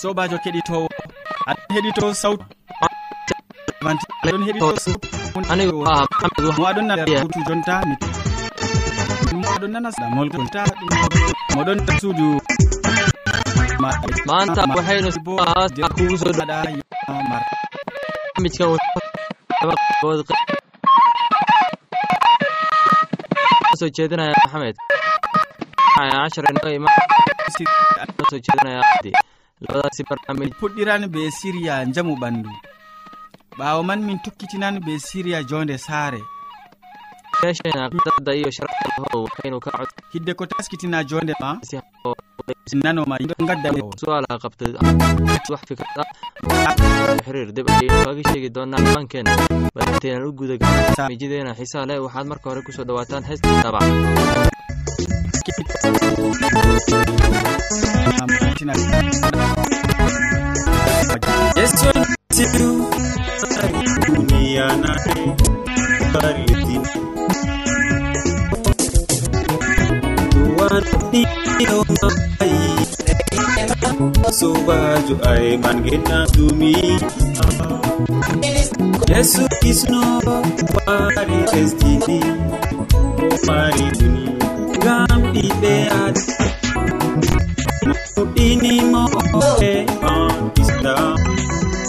sobajo keɗitowo aɗon heɗito sawtu aɗon heɗito sawtumo aɗon nanatu jonta mi aɗon nana ɗamol moɗon suudu manta bo hayno bo akuso ɗaɗa mar soo jeedinaya axmed ashar jeedinaya abdi sipirɗamin puɗɗiran be siriya jamu ɓandu ɓawo man min tukkitinan be siriya jonde saare hidde ko taskitina jonde ma nanoma ɗo gadda sualaaqabtaagiisheegidoonaanken barteenalu gudagamijidena xiisaha leh waxaad marka hore kusoo dhawaataan heesta tabac Thank you. yeso siru duniya na baridi duwarɗioma sobajo ay mangena dumi yesu kisno wari lesdidi o mari duni gam ɓiɓe ad muɗinimo e eh,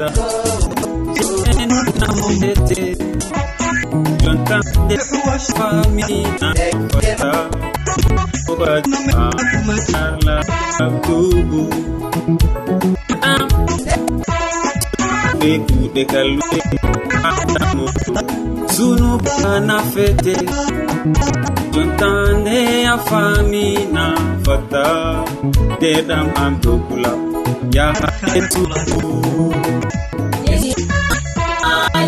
anda namudete jonta de fami anda fete jontande a famina fata deɗam am dokula yaha etubu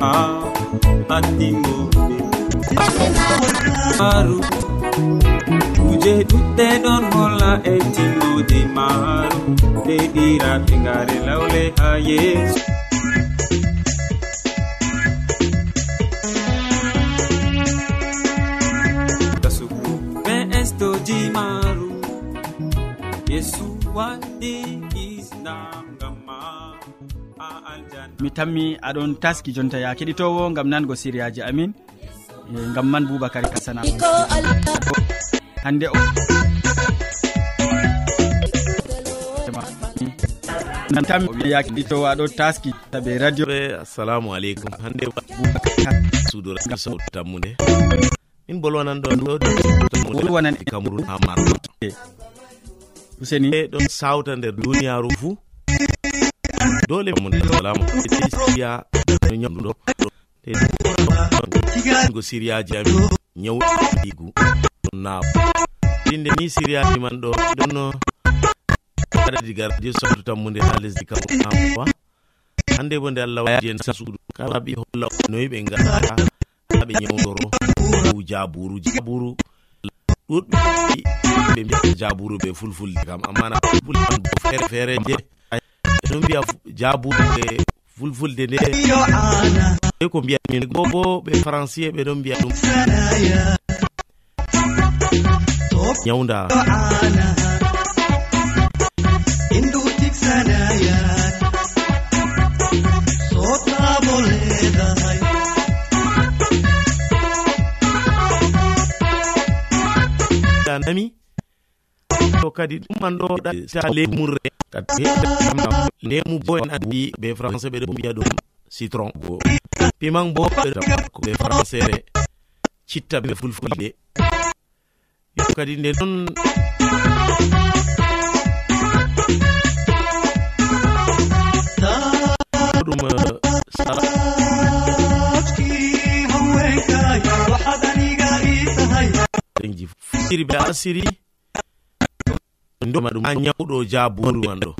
ha attimmodearu kuje ɗuɗɗe ɗon holla e timmode maaru. Nde ɗiraɓe ngare lawle ha yeeso. mi tammi aɗon taski jonta ya keɗitowo gam nango siriyaji amin. E, gam man boubacary kasana hande o. Tam ya keɗitowo aɗo taski tabe radio. Assalamu aleykum hande suudo sawtu tammude. Min bolwanan ɗon ɗowanan cameron ha marɗo. E, Useni e, ɗon sawta nder duniyaru fuu dole mun salamu siriya no nyamdo te go siriya jami nyaw digu na dinde ni siriya ni man do donno kada diga je sotu tammunde ha lesdi kam wa hande bo nde allah waji en sasudu kala ɓi holla noyi ɓe ngara ha ɓe nyawdoro dow jaburu jaburu ɗuɗɓe ɓe mbiya jaburu ɓe fulfulde kam amma na fulfulde man bo fere fere je no mbiya jaabude e fulfulde nde. E ko mbiyamin bo bo ɓe français ɓe ɗon mbiya ɗum. Ñawda nami to kadi ɗumman ɗo ɗata lemurre. lemu boen andi be français ɓeɗo mbiya ɗum citron bo. Piman bo ko ɓe françaire citta ɓe fulfulɓe kadi nde non ɗum sara ji firi ɓe asiri. doma ɗum ha nyawɗo jaabu man ɗo.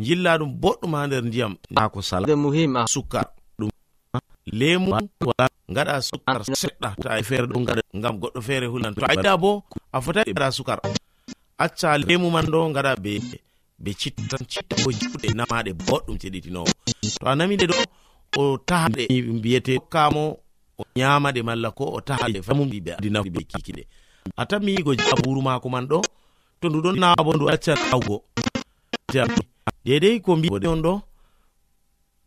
Jilla ɗum boɗɗum ha nder ndiyam ha ko sala muhim a sukkar ɗum ah. lemu wala gaɗa sukkar seɗɗa to ay feere ɗo gaɗa ngam goɗɗo feere hulan to ayiɗa bo a fotai gaɗa sukar acca lemu man ɗo gaɗa be be cittan citta bo juɗe namaɗe boɗɗum ceɗitinowo to a namiɗe ɗo o tahaɗe mbiyete kamo o nyamaɗe malla ko o tahaɗe famumɗiɓe adinaɓe kikiɗe. A tanmi yigo jaburu mako man ɗo to ndu ɗon naabo ndu accan awgo dedei ko mbi on ɗo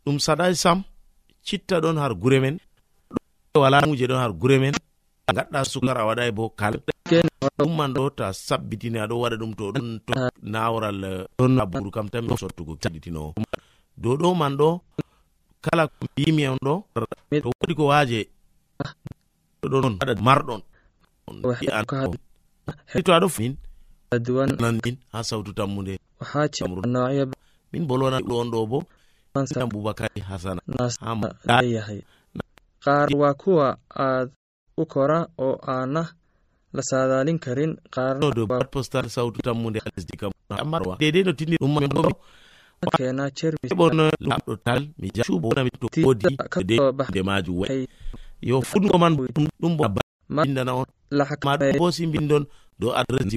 ɗum saɗai sam citta ɗon har gure men wala muje ɗon har gure men gaɗɗa sukar a waɗai bo kal. Ɗumman ɗo to a sabbitini aɗo waɗa ɗum to ɗon to naworal ɗon aburu kam tami sottugo sabbitinowo dow ɗo man ɗo kala mbimi on ɗo to woɗi ko waaje ɗo ɗon waɗa marɗon. To aɗo min ha sawtu tammude min bolwana on ɗo bo. Abubakari e hasana. Qaar waa kuwa aad u kora oo aana la saadaalin karin qaarkeena jermismajum yo fuɗgoman ɗum ɓo lahakambo simbindon dow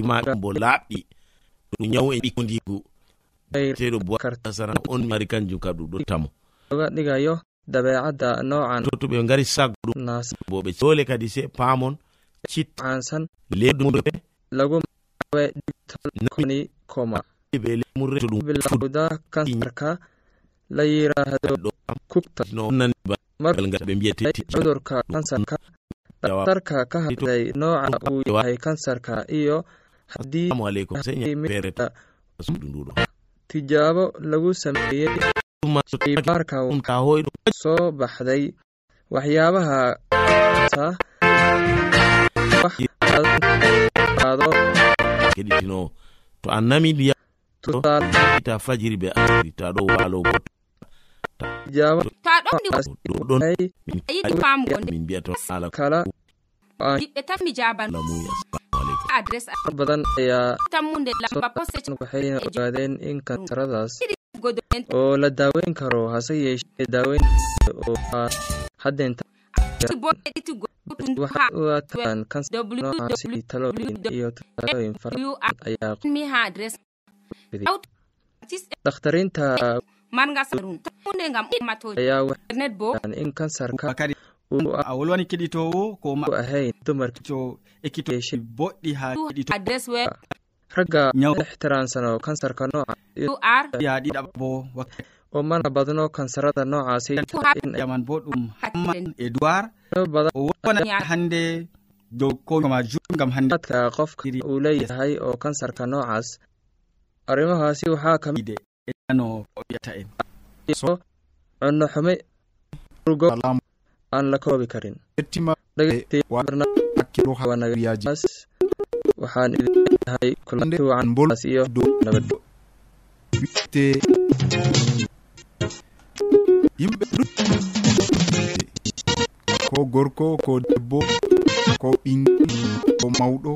ma ɗum bo laaɓɗi ɗum nyawu e ɓikkondigu teɗo boakar hasana on mari kanjum ka ɗum ɗo tamo. Ɗigayo dabeecadda noocan to to ɓe ngari saggo ɗum. Bo ɓe dole kadi se paamon cit ansan leɗumuɓe lagu ni koma. Ɓe lemurre to ɗum bilawda kansarka la yiraahdo kubta nonanba margal ngal ɓe mbiyete cudurka kansarka kansarka ka hadlay nooca uu yahay kansarka iyo. Tijaabo lagu sameeyey soo baxday waxyaabaha to a nami ndiyata fajiri ɓe asirita ɗo waalo goto jama to a ɗomɗi ɗon ayiɗi famugo nde min mbiyato ala kala yiɗɓe tan mi jaban adres badan ayaa tammunde lamba posteko waxayna ogaadeen in kansaradaas oo la daaweyn karo hase yeeshee daaweyn oo aa haddeenta waxaataan kansarnoocaasi talooyin iyo talooyin fara ayaa dhakhtariinta marga sarum hunde ngam matonet bo. en kansar kadi a wolwani keɗitowo ko a hey tomarto ekkitoe boɗɗi ha keɗito adres we ragga nyaw ixtiraamsano kansarka noocayaa ɗiɗabo o mana badno kansarada noocaasyaman bo ɗum haman edoward o wona hannde dow koma jur ngam handedka qofka uu leeyahay oo kansarka noocaas arrimahaasi waxaa kamide no o wiyata en. Anno hame go an lakoɓe karin. waxaan idinhay kulanti wacan bolas iyo nabad yimɓe ko gorko ko debbo ko ɓingel ko mawɗo.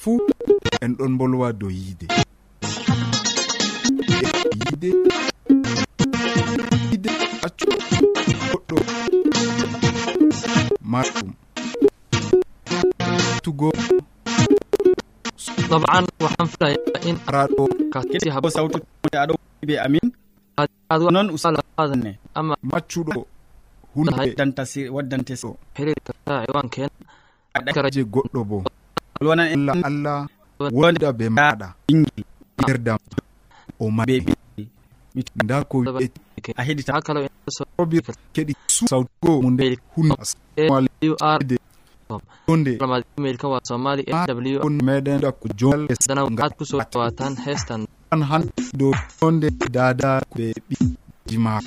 Fuu en ɗon mbolwa dow yiide. ide ide accu goɗɗo. Marɗum tugo. طبعا وحنفلا إن أرادوا كتي sawtu aɗo أدو amin. أمين أدو نون أسالة هذا أما ما تشودو hunde. Dantasi waddante so heɗetata e wanken goɗɗo bo. Wonan allah wonda be maɗa. Ɓingel yerdam o maɓe nda ko a heɗita ha kala robir keɗi sawtugo mu nde hunde jonde. Imailka waa somali w meɗen ɗakko jongaatkuso watan hestan. An han dow jonde dada ɓe ɓiji ma.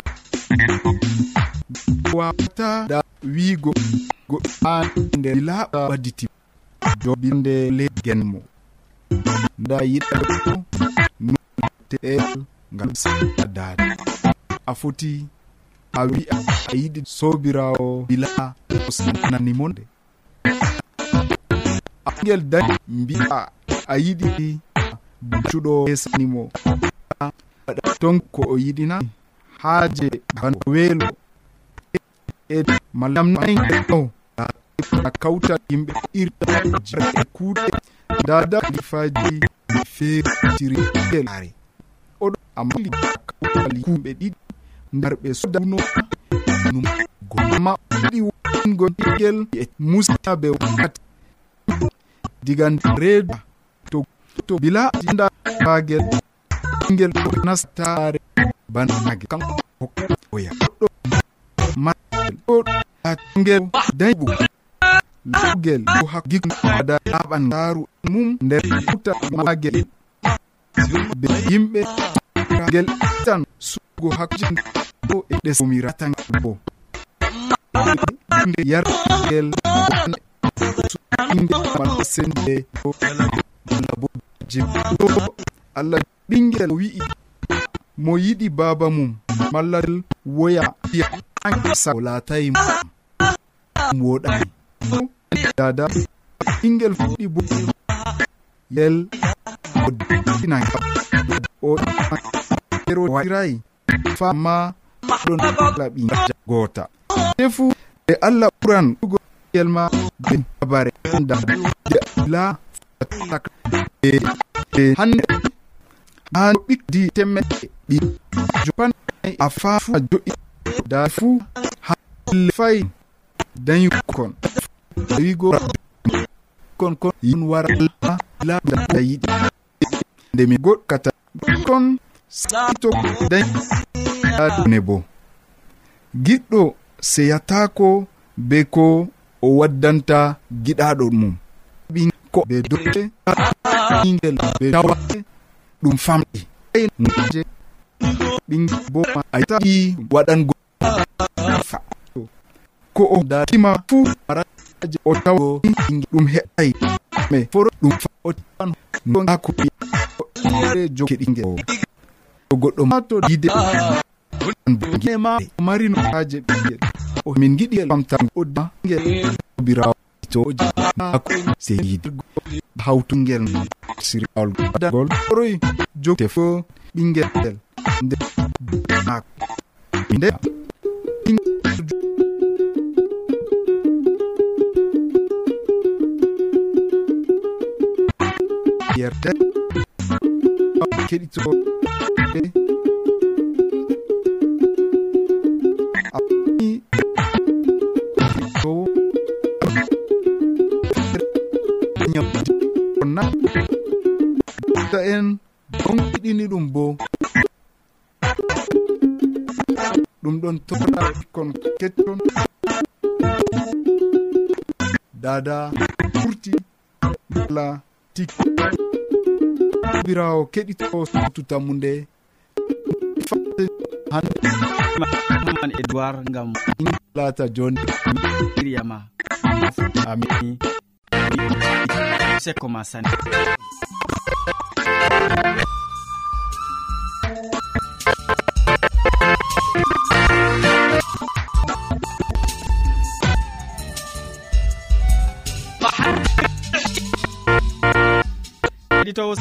Wawata da wiigo go an nder laaɓa waditi jobinde leggen mo nda yiɗa notel ngam sadade a foti a wi'a a yiɗi sobirawo bila sanani monde. Angel dani mbi'a a yiɗi bacuɗo esanimo waɗa ton ko o yiɗina haaje bano weelo. E malam a kawta yimɓe irɗe e kuuɗe. Dada lifaji feertiri elaare amali kumɓe ɗiɗi ndarɓe sudano numa ɗiɗi wongo ɗigel e musa be wakkati. Diga reedu to to bila anda bagel ɓingel nastare banage kanko oya ɗo mael ɗogel daybu lugel o hakkigada laɓan daaru mum nder uta magel be yimɓe ragel tan sugo hakkuo e ɗesomiratan bo. Nde yargel inde mal sende allah bo. Jimɗo allah ɓingel wi'i mo yiɗi baba mum mallal woya sa latayi mum. Woɗani dada ɓingel fuɗɗi bo. Yel o ero waɗiray fama ɗonlaɓi gota. Tefu e allah ɓuran ɗugoel ma be habare da je la tak e e hande han ɓikdi temmeɗe ɗi jopan a fafu a jo'i da fu halle fay dañukon wigo kon kon yin wara la la yiɗi e, nde mi goɗkata kon ne bo giɗɗo seyatako be ko o waddanta giɗaɗo mum. Ko be doe ɓingel be tawa ɗum famɗi. Je ɓingel bo ayi waɗango. Ko o dakima fu araje o tawo ɗum heɗai me foro ɗum fa o tan nonako jokeɗingel goɗɗo ma to yide ma mari no haje ɓiel o min giɗi famtagobirawo hawtungel sirawol sirgol oroy jogte fo ɓingel ngel nde nde yerde keɗito maɓɓe ta en bonkiɗini ɗum bo ɗum ɗon tora kon keccon. Dada ɓurti la tik birawo keɗito sutu tammu nde handeman edoird gam lata joni miryama ami sekko ma sani heɗitowo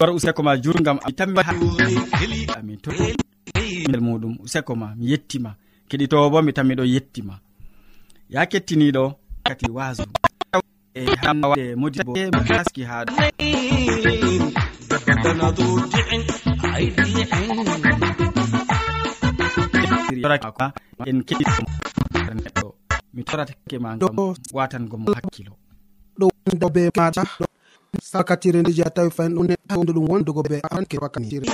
war useko ma jurgam mi tammi amin. To ɓingel muɗum useko ma mi yettima keɗitowo bo mi tan miɗo yettima ya kettiniɗo kati waso e hawae modibo haski e ha en keɗineɗɗo mi toratake ma watangomo hakkilo. Ɗo be mata sakatire ndeji a tawi fayin ɗo neɗɗo ɗum wondugo be anke wakkatire.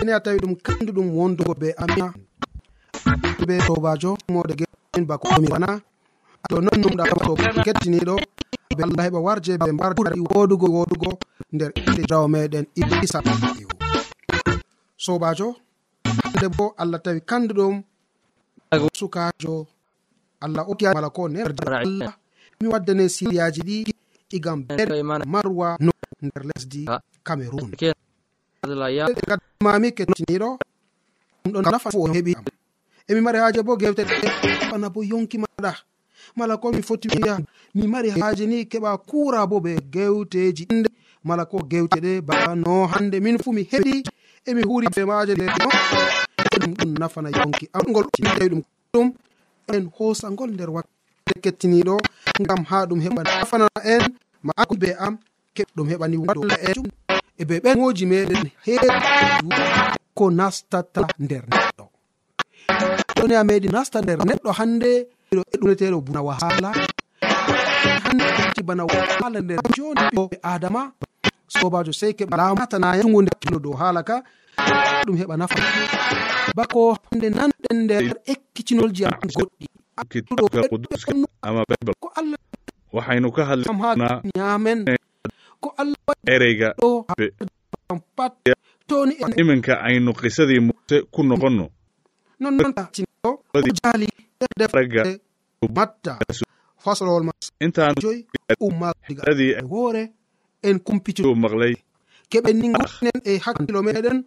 ene a tawi ɗum kanduɗum wondugo be amia be sobajo mode gein bako mi wana to non numɗa to kettiniɗo be allah heɓa warje ɓe mbar wodugo wodugo nder inde jawo meɗen isa sobajo hande bo allah tawi kanduɗum sukajo allah oti mala ko nerallah mi waddane siriyaji ɗi igam marwa no nder lesdi cameron mami kettiniɗo ɗum ɗon nafa o heɓi am. Emi mari haaje bo gewteana bo yonki maɗa. Mala ko mi foti wiya mi mari haaje ni keɓa kura bo be gewteji. Inde mala ko gewte ɗe bano hande min fu mi heɗi emi huri be maaje ɗum ɗum nafana yonki amgol tawi ɗum ɗum en hosangol nder wakkati kettiniɗo ngam ha ɗum heɓa nafana en ma be am keɓ ɗum heɓani walla en e ɓe ɓengoji meɗen heew ko nastata nder neɗɗo. Ɗone a meɗi nasta nder neɗɗo hande ɗo eɗuneteɗo buna wahala. Hanneti bana wahala nder joni ɓe adama sobajo sey keɓa lamatana yahugo nderno dow haala ka ɗum heɓa nafa. Bako hande nanɗen nder ekkicinolji am goɗɗi. Ko allah waxaynu ka hadlana ñaamen ko allah ereyga ɗo pat. Toni iminka aynu qisadii muuse ku noqonno nonjaali defraga matta e faslowol majoy ummaadii woore e en kumpitio maqlay keɓe ninen e hakkilo meɗen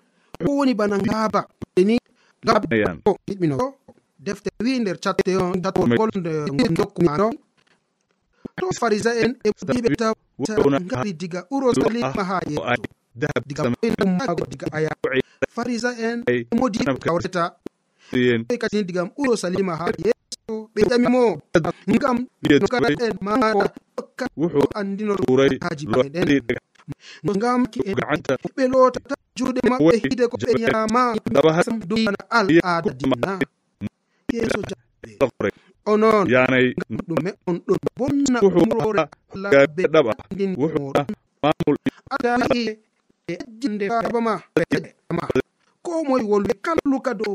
ko woni bana ngaaba. E ni gaɓiɗmino defte wi nder catteol dokkumano to farisa'en e ɓe tawaari diga urosalima haa yeeso. diga mago diga aya. Farisa'en e modiɓe kawreta kadi digam urosalima ha yeeso. Ɓe ƴamimo ngam nokaraen maara tokka andinoray haaji meɗen. ngam ki'en ɓe lootata juuɗe maɓɓe hide ko ɓe ñaama duna al aada dina yeeso jaɓɓe o noon yanay ɗume on ɗo bonna umrore laɓe ɗaɓa. wuxuɗa maamul adahi e ajjinde babama ma. Ko moye wolwe kalluka dow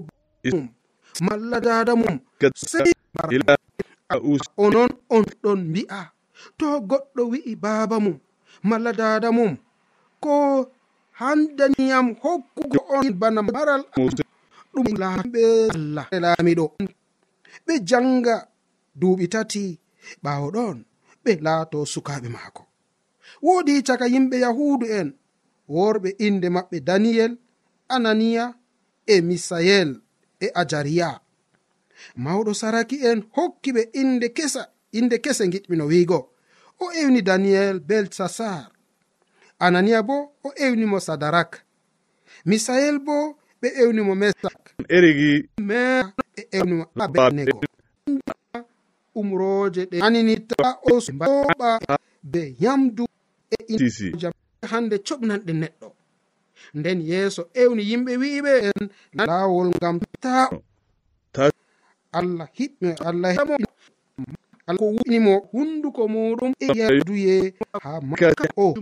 mum. Malla dada mum. Sei onon on ɗon mbi'a. To goɗɗo wi'i baaba mum. Malla dada mum. Ko handaniyam hokkugo on bana maral ɗum laamɓe allah. Laamiɗo. ɓe janga duuɓi tati ɓaawo ɗon ɓe laato sukaaɓe maako. Woodi caka yimɓe yahuudu en worɓe inde maɓɓe daniyel ananiya e misayel e ajariya. Mawɗo saraki en hokki ɓe inde kesa inde kese giɗmino wiigo. O ewni daniyel belsasar. Ananiya bo o ewnimo sadarak. Misael bo ɓe ewnimo mesa erigi meabenego e umroje ɗe aninita o mbaoɓa be yamdu e injam hande coɓnanɗe neɗɗo nden yeeso ewni yimɓe wi'iɓe en laawol ngam ta allah hiɓɓe allah hemo allah ko winimo hunduko muɗum e yaduye ha maka o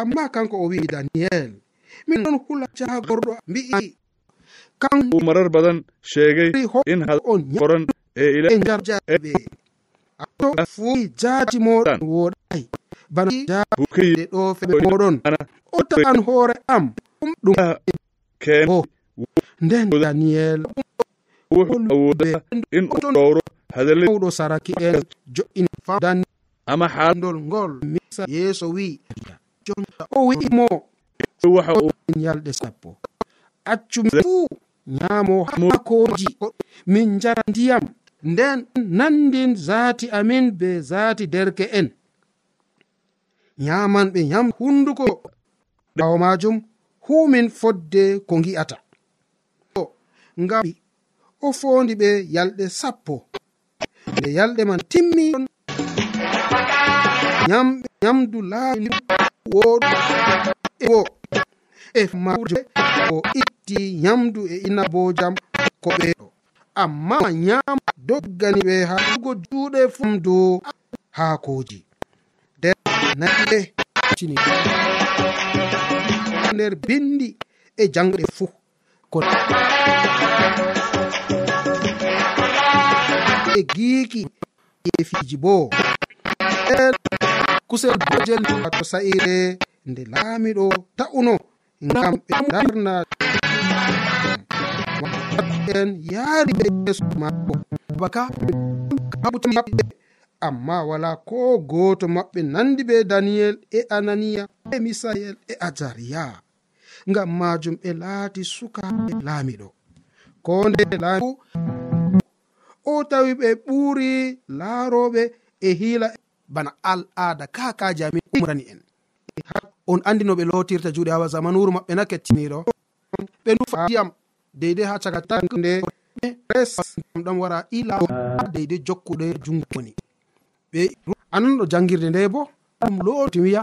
amma kanko o wi daniyel min ɗon hula jagorɗo mbi'i kan uu marar badan sheegay in on qoran ee ilae to fuu jaati moɗon woɗay bana jabukeyiɗe ɗo femoɗon o taan hoore am ɗum ken nden daniyel woda in ɗowro hadale mawɗo saraki en jo'ini fadan ama haadol ngol misa yeeso wi jonta o wi'imo waxa yalɗe sappo. Accumi fuu. nyaamo makoji min jara ndiyam. Nden nandin zaati amin be zaati derke'en nyaman ɓe nyam hunduko ɓawo majum humin fodde ko ngi'ata. Ngam o fondi ɓe yalɗe sappo. Nde yalɗe man timmi. Nyamdu laawoɗo e wo e majum o itti nyamdu e inabojam ko ɓeɗo amma nyaam doggani ɓe haɗugo juuɗe fumdu haakoji nder nae cini nder bindi e jangɗe fuu. Ko e giiki e fiiji en kusel bojel wato sa'ire nde laamiɗo ta'uno. ngam ɓe darna en yaari yeeso maako. Baka kaɓutan maɓɓe amma wala ko gooto maɓɓe nandi be daniyel e ananiya e misayel e ajariya ngam majum ɓe laati sukaɓe laamiɗo ko nde laami o tawi ɓe ɓuuri laaroɓe e hiila bana al aada kakaji amin umrani en. on andi no ɓe lotirta juuɗe ha zamanuru maɓɓe na kettiniɗo ɓe nufa ndiyam deydey ha caka tande resam ɗam wara ila deydey jokkuɗe jungoni ɓe anan ɗo jangirde nde bo ɗum loti wiya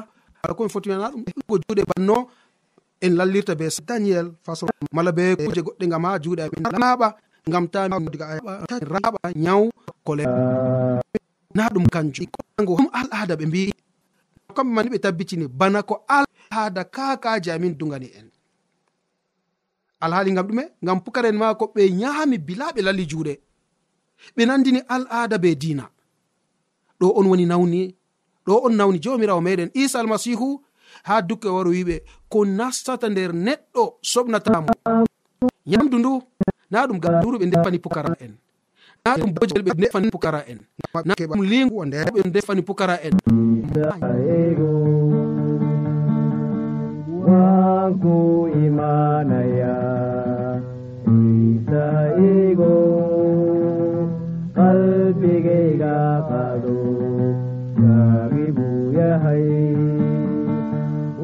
ko mi foti wiyana ɗum ɗugo juuɗe banno en lallirta be daniel façon mala be kuje goɗɗe gam ha juuɗe amin. Laaɓa gam ta diga raɓa ñaw kole. Na ɗum kanjum. Go al'ada ɓe mbi. kamɓe mani ɓe tabbitini bana ko alhaada kakaji amin dugani en. Alhaali gam ɗume gam pukaren maako ɓe nyaami bila ɓe lalli juuɗe. Ɓe nandini al'aada be diina. Ɗo on woni nawni ɗo on nawni jomirawo meɗen isa almasihu ha dukke waro wiɓe ko nastata nder neɗɗo soɓnatamo nyamdu ndu na ɗum gam duru ɓe ndefani pukara'en ɗum bojel ɓe defani pukara en. Keɓa lingu o nder ɓe defani pukara en. Wangu imanaya isaigo qalbigeyga qaɗo garibu yahay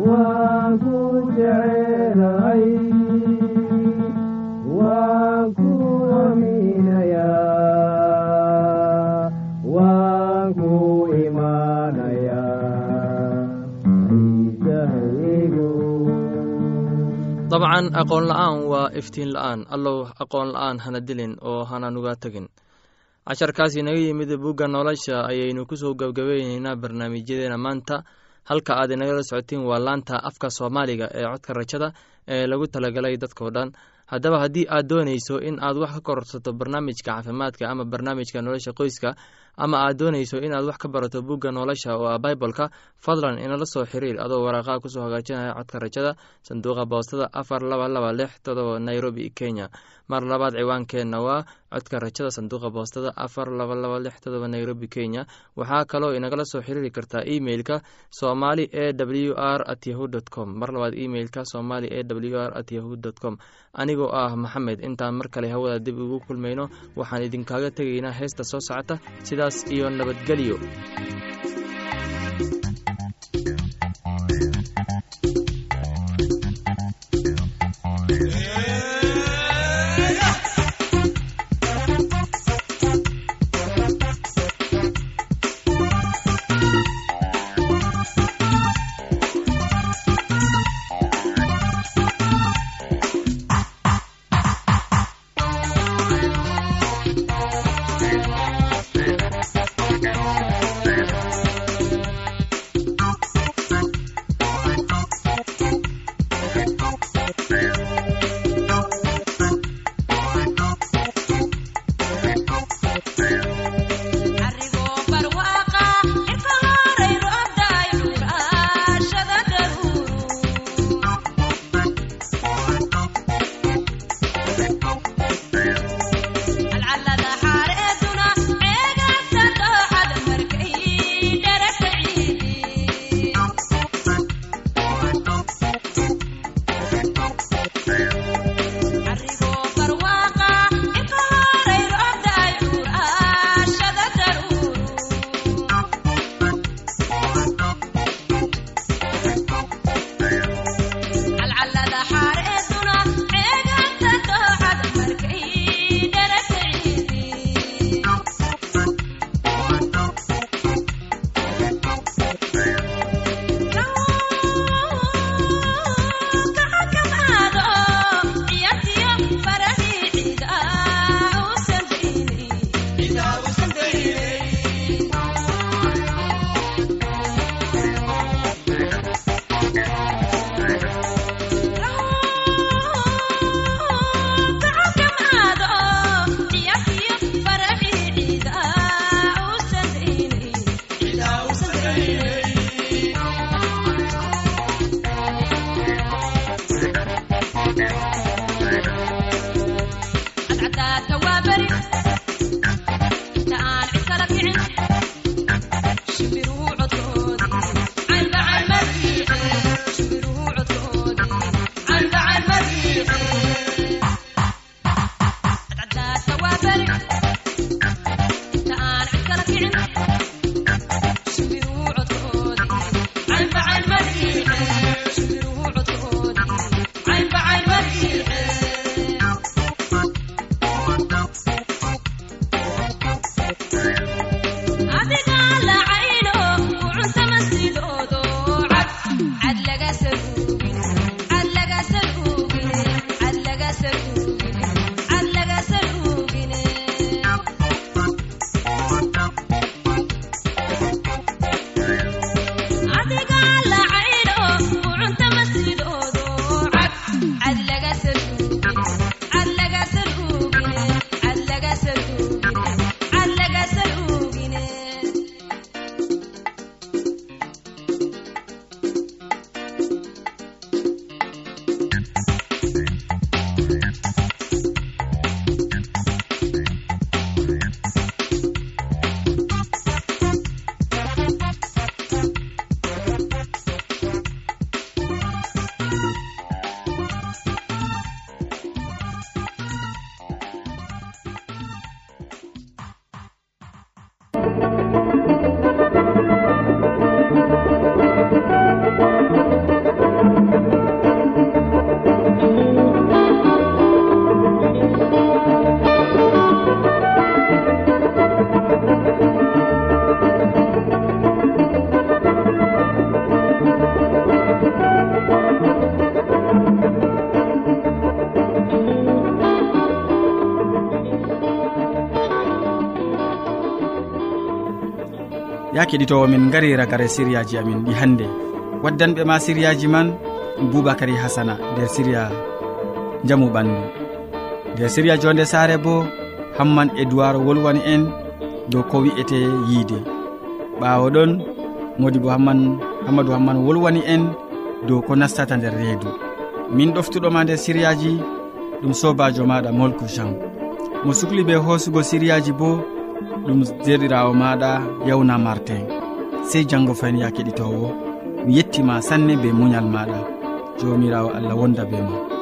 wangu jeeray dabcan aqoon la-aan waa iftiin la-aan. Allow aqoon la-aan hana dilin oo hana nuga tegin casharkaas inaga yimid bugga nolosha ayaynu kusoo gabgabayneynaa barnaamijyadeena maanta. Halka aad inagala socotiin waa laanta afka soomaaliga ee codka rajada ee lagu talagalay dadkao dhan. Haddaba haddii aad doonayso in aad wax ka korsato barnaamijka caafimaadka ama barnaamijka nolosha qoyska ama aad doonayso inaad wax ka barato bugga nolosha oo ah baibolka fadlan inala soo xiriir adoo waraaqaha kusoo hagaajinaya codka rajada sanduuqa boostada afar laba laba lix todoba nairobi kenya. mar labaad ciwaankeenna waa codka rajada sanduuqa boostada afar laba laba lix todoba nairobi kenya. Waxaa kaloo inagala soo xiriiri kartaa emeilka somali e w r at yahu dt com. Mar labaad emeilka somali e w r at yahu dt com. Anigoo ah maxamed intaan mar kale hawada dib ugu kulmayno waxaan idinkaaga tegaynaa heesta soo socota sidaas iyo nabadgelyo. keɗitowo min gari ragare siriyaji amin ɗi hannde waddanɓe ma siriyaji man boubacary hasana nder siriya jamu ɓandu. Nder siriya jonde saare bo hamman edoird wolwani en dow ko wi'ete yiide. Ɓawo ɗon modi bo hamman hammadou hamman wolwani en dow ko nastata nder reedu. Min ɗoftuɗoma nder siriyaji ɗum sobajo maɗa molko jean. Mo sukli be hoosugo siriyaji boo ɗum derɗirawo maɗa yawna martin sey janggo fayin ya keɗitowo mi yettima sanne be muñal maɗa. Jomirawo allah wonda be ma